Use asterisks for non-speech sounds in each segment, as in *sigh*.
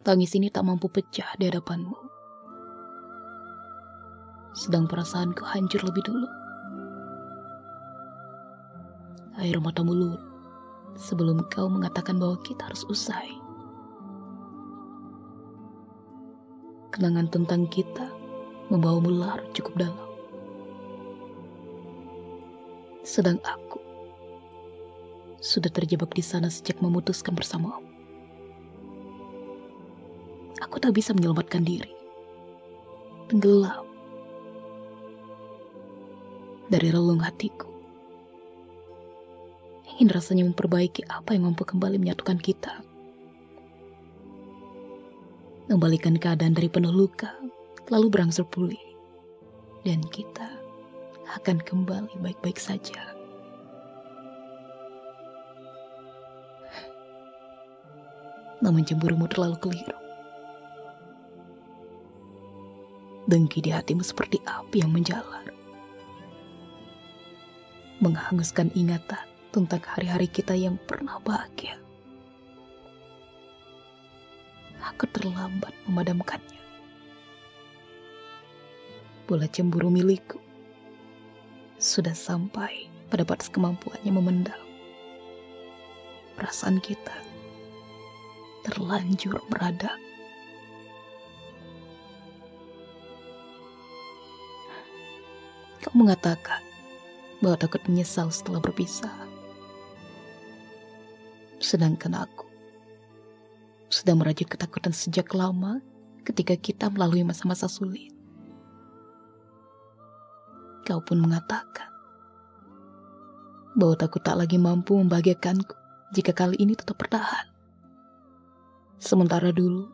Tangis ini tak mampu pecah di hadapanmu. Sedang perasaanku hancur lebih dulu. Air mata mulut sebelum kau mengatakan bahwa kita harus usai. Kenangan tentang kita membawa larut cukup dalam. Sedang aku sudah terjebak di sana sejak memutuskan bersamamu. Aku tak bisa menyelamatkan diri. Tenggelam dari relung hatiku. Ingin rasanya memperbaiki apa yang mampu kembali menyatukan kita. Membalikan keadaan dari penuh luka, lalu berangsur pulih. Dan kita akan kembali baik-baik saja. namun cemburumu terlalu keliru. Dengki di hatimu seperti api yang menjalar. Menghanguskan ingatan tentang hari-hari kita yang pernah bahagia. Aku terlambat memadamkannya. Bola cemburu milikku sudah sampai pada batas kemampuannya memendam perasaan kita terlanjur berada. Mengatakan bahwa takut menyesal setelah berpisah. Sedangkan aku sedang merajut ketakutan sejak lama ketika kita melalui masa-masa sulit. Kau pun mengatakan bahwa takut tak lagi mampu membahagiakanku jika kali ini tetap bertahan. Sementara dulu,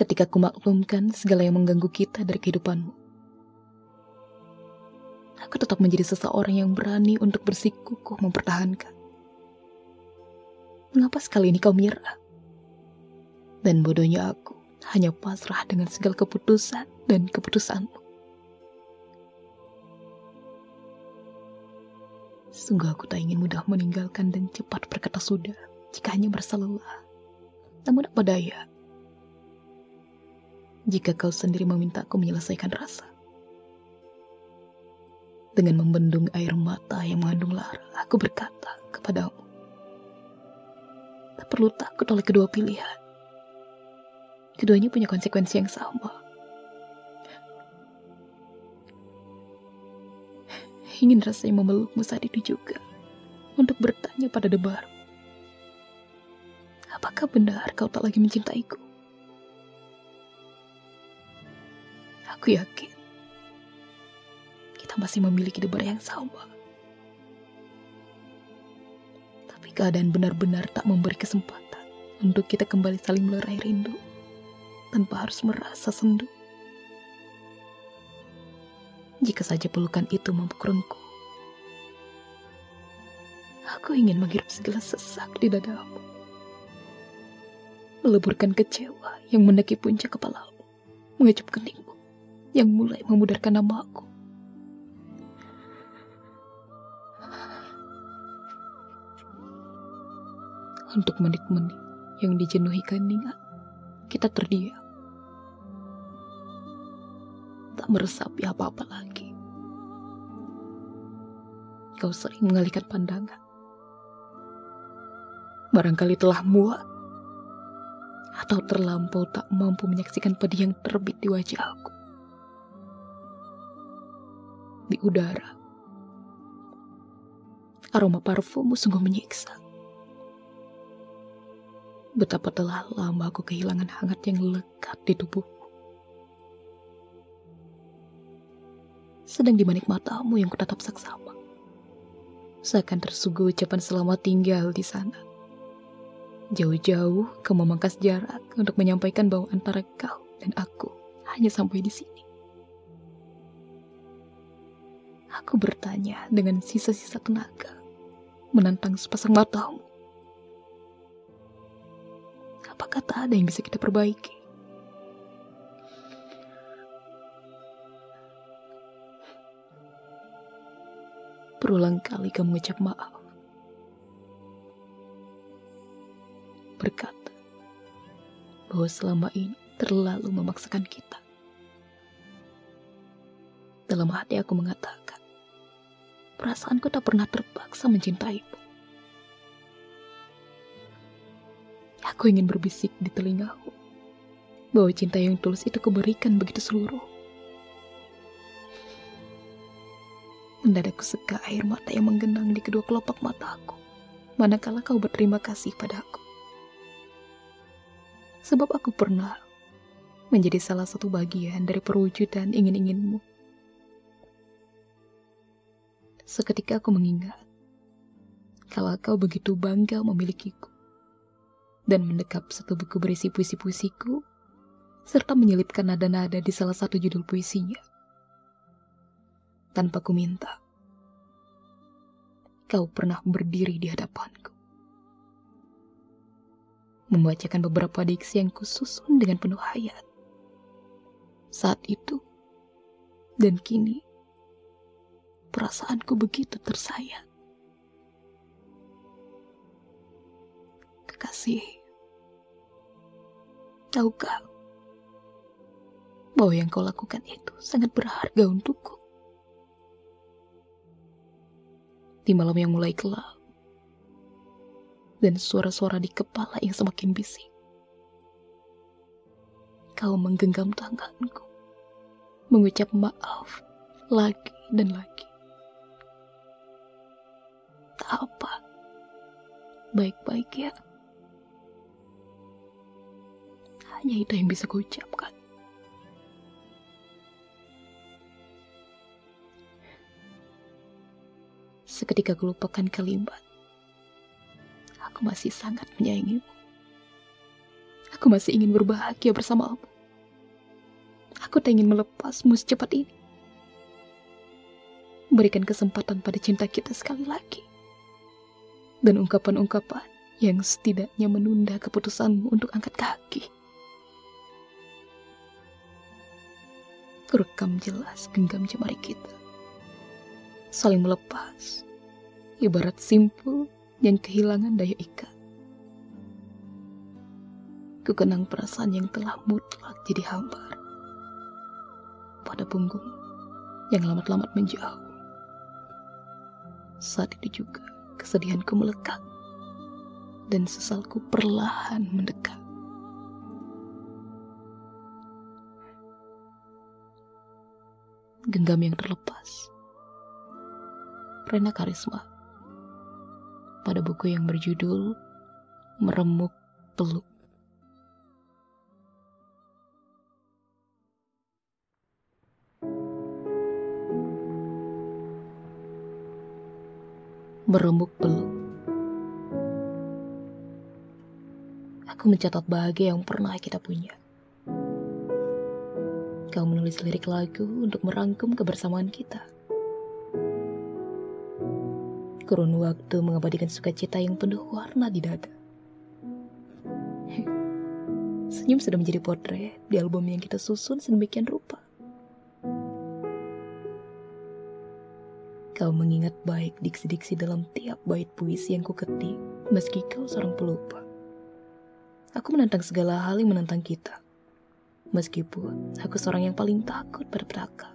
ketika ku maklumkan segala yang mengganggu kita dari kehidupanmu, aku tetap menjadi seseorang yang berani untuk bersikukuh mempertahankan. Mengapa sekali ini kau menyerah? Dan bodohnya aku hanya pasrah dengan segala keputusan dan keputusanmu. Sungguh aku tak ingin mudah meninggalkan dan cepat berkata sudah jika hanya merasa lelah. Namun apa daya? Jika kau sendiri meminta aku menyelesaikan rasa. Dengan membendung air mata yang mengandung lara, aku berkata kepadamu. Tak perlu takut oleh kedua pilihan. Keduanya punya konsekuensi yang sama. Ingin rasanya memelukmu saat itu juga. Untuk bertanya pada debar Apakah benar kau tak lagi mencintaiku? Aku yakin kita masih memiliki debar yang sama. Tapi keadaan benar-benar tak memberi kesempatan untuk kita kembali saling melerai rindu tanpa harus merasa sendu. Jika saja pelukan itu mampu kerengku, aku ingin menghirup segala sesak di dadamu meleburkan kecewa yang mendaki puncak kepalamu, mengecup keningmu yang mulai memudarkan namaku. Untuk menit-menit yang dijenuhi keningan, kita terdiam. Tak meresapi apa-apa lagi. Kau sering mengalihkan pandangan. Barangkali telah muak atau terlampau tak mampu menyaksikan pedih yang terbit di wajahku. Di udara, aroma parfummu sungguh menyiksa. Betapa telah lama aku kehilangan hangat yang lekat di tubuhku. Sedang di manik matamu yang kutatap saksama. Seakan tersuguh ucapan selamat tinggal di sana Jauh-jauh kau memangkas jarak untuk menyampaikan bahwa antara kau dan aku hanya sampai di sini. Aku bertanya dengan sisa-sisa tenaga, menantang sepasang matamu. Apakah tak ada yang bisa kita perbaiki? Berulang kali kamu mengucap maaf. berkata bahwa selama ini terlalu memaksakan kita. Dalam hati aku mengatakan, perasaanku tak pernah terpaksa mencintaimu. Aku ingin berbisik di telingamu bahwa cinta yang tulus itu kuberikan begitu seluruh. Mendadak seka air mata yang menggenang di kedua kelopak mataku, manakala kau berterima kasih padaku. Sebab aku pernah menjadi salah satu bagian dari perwujudan ingin-inginmu. Seketika aku mengingat, kalau kau begitu bangga memilikiku dan mendekap satu buku berisi puisi-puisiku, serta menyelipkan nada-nada di salah satu judul puisinya. Tanpa ku minta, kau pernah berdiri di hadapanku. Membacakan beberapa diksi yang kususun dengan penuh hayat. Saat itu, dan kini, perasaanku begitu tersayat. Kekasih, tahukah bahwa yang kau lakukan itu sangat berharga untukku? Di malam yang mulai gelap, dan suara-suara di kepala yang semakin bising, kau menggenggam tanganku, mengucap maaf lagi dan lagi. Tak apa, baik-baik ya. Hanya itu yang bisa kuucapkan. Seketika lupakan kalimat. Aku masih sangat menyayangimu. Aku masih ingin berbahagia bersamamu. Aku tak ingin melepasmu secepat ini. Berikan kesempatan pada cinta kita sekali lagi. Dan ungkapan-ungkapan yang setidaknya menunda keputusanmu untuk angkat kaki. Kerekam jelas genggam jemari kita. Saling melepas. Ibarat simpul yang kehilangan daya ikat. Kukenang perasaan yang telah mutlak jadi hambar. Pada punggung yang lamat-lamat menjauh. Saat itu juga kesedihanku melekat dan sesalku perlahan mendekat. Genggam yang terlepas. Rena Karisma pada buku yang berjudul Meremuk Peluk. Meremuk peluk. Aku mencatat bahagia yang pernah kita punya kau menulis lirik lagu untuk merangkum kebersamaan kita. Kurun waktu mengabadikan sukacita yang penuh warna di dada. *laughs* Senyum sudah menjadi potret di album yang kita susun sedemikian rupa. Kau mengingat baik diksi-diksi dalam tiap bait puisi yang kuketik, meski kau seorang pelupa. Aku menantang segala hal yang menentang kita. Meskipun aku seorang yang paling takut pada petaka.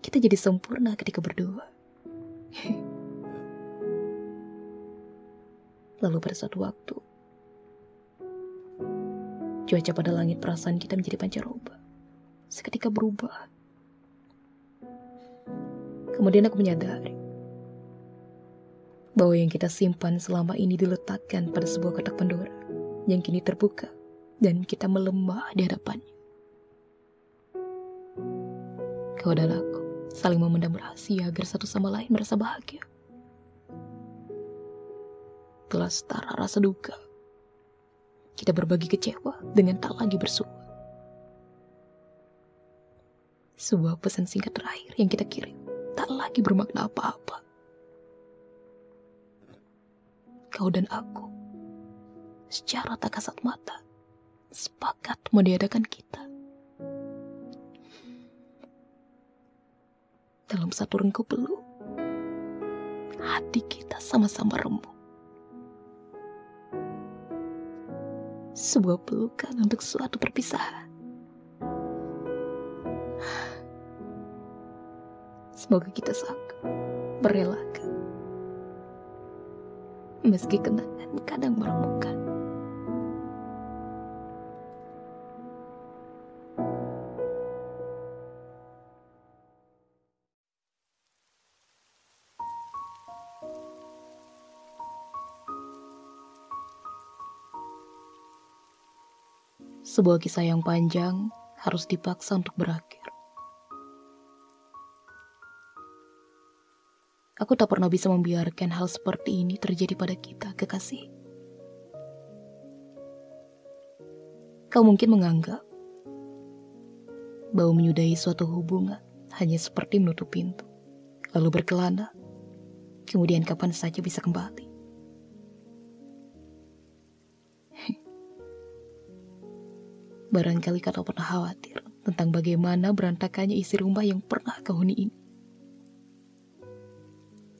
Kita jadi sempurna ketika berdua. *laughs* Lalu pada suatu waktu, cuaca pada langit perasaan kita menjadi pancaroba. Seketika berubah. Kemudian aku menyadari bahwa yang kita simpan selama ini diletakkan pada sebuah kotak Pandora yang kini terbuka dan kita melemah di hadapannya. Kau dan aku saling memendam rahasia agar satu sama lain merasa bahagia. Telah setara rasa duka. Kita berbagi kecewa dengan tak lagi bersua. Sebuah pesan singkat terakhir yang kita kirim tak lagi bermakna apa-apa. Kau dan aku secara tak kasat mata sepakat meniadakan kita. Dalam satu rengkuh peluk, hati kita sama-sama remuk. sebuah pelukan untuk suatu perpisahan. Semoga kita sanggup merelakan. Meski kenangan kadang meremukkan. Sebuah kisah yang panjang harus dipaksa untuk berakhir. Aku tak pernah bisa membiarkan hal seperti ini terjadi pada kita, kekasih. Kau mungkin menganggap bahwa menyudahi suatu hubungan hanya seperti menutup pintu, lalu berkelana, kemudian kapan saja bisa kembali. Barangkali kau pernah khawatir tentang bagaimana berantakannya isi rumah yang pernah kau huni ini.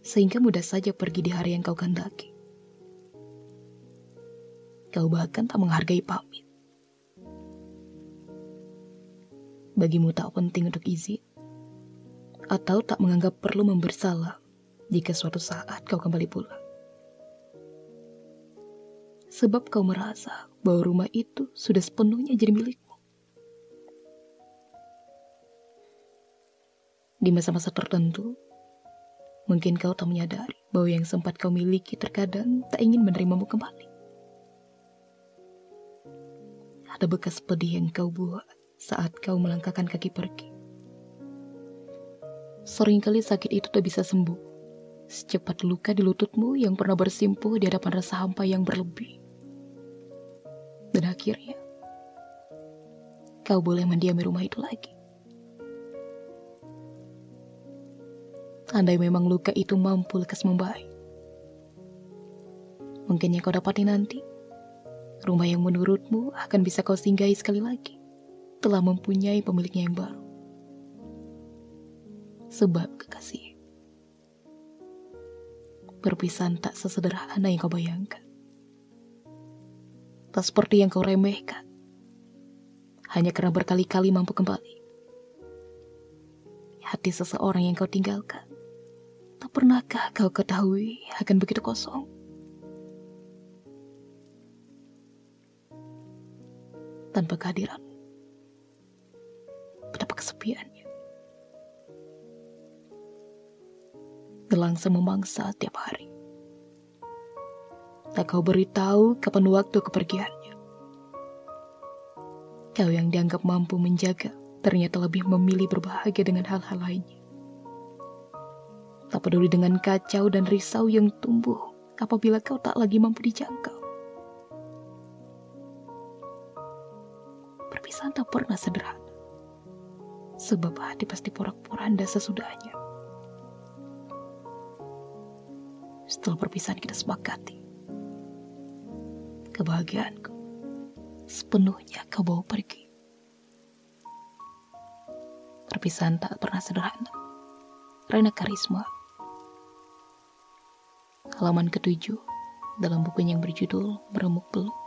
Sehingga mudah saja pergi di hari yang kau kehendaki. Kau bahkan tak menghargai pamit. Bagimu tak penting untuk izin. Atau tak menganggap perlu membersalah jika suatu saat kau kembali pulang. Sebab kau merasa bahwa rumah itu sudah sepenuhnya jadi milikmu. Di masa-masa tertentu, mungkin kau tak menyadari bahwa yang sempat kau miliki terkadang tak ingin menerimamu kembali. Ada bekas pedih yang kau buat saat kau melangkahkan kaki pergi. Seringkali sakit itu tak bisa sembuh, secepat luka di lututmu yang pernah bersimpuh di hadapan rasa hampa yang berlebih. Dan akhirnya, kau boleh mendiami rumah itu lagi. Andai memang luka itu mampu lekas membaik. Mungkin yang kau dapati nanti, rumah yang menurutmu akan bisa kau singgahi sekali lagi, telah mempunyai pemiliknya yang baru. Sebab kekasih, perpisahan tak sesederhana yang kau bayangkan tak seperti yang kau remehkan. Hanya karena berkali-kali mampu kembali. Hati seseorang yang kau tinggalkan, tak pernahkah kau ketahui akan begitu kosong? Tanpa kehadiran, betapa kesepiannya. Gelangsa memangsa tiap hari tak kau beritahu kapan waktu kepergiannya. Kau yang dianggap mampu menjaga, ternyata lebih memilih berbahagia dengan hal-hal lainnya. Tak peduli dengan kacau dan risau yang tumbuh apabila kau tak lagi mampu dijangkau. Perpisahan tak pernah sederhana, sebab hati pasti porak-poranda sesudahnya. Setelah perpisahan kita sepakati, kebahagiaanku sepenuhnya kau bawa pergi. Perpisahan tak pernah sederhana. Rena Karisma. Halaman ketujuh dalam buku yang berjudul Beremuk Peluk.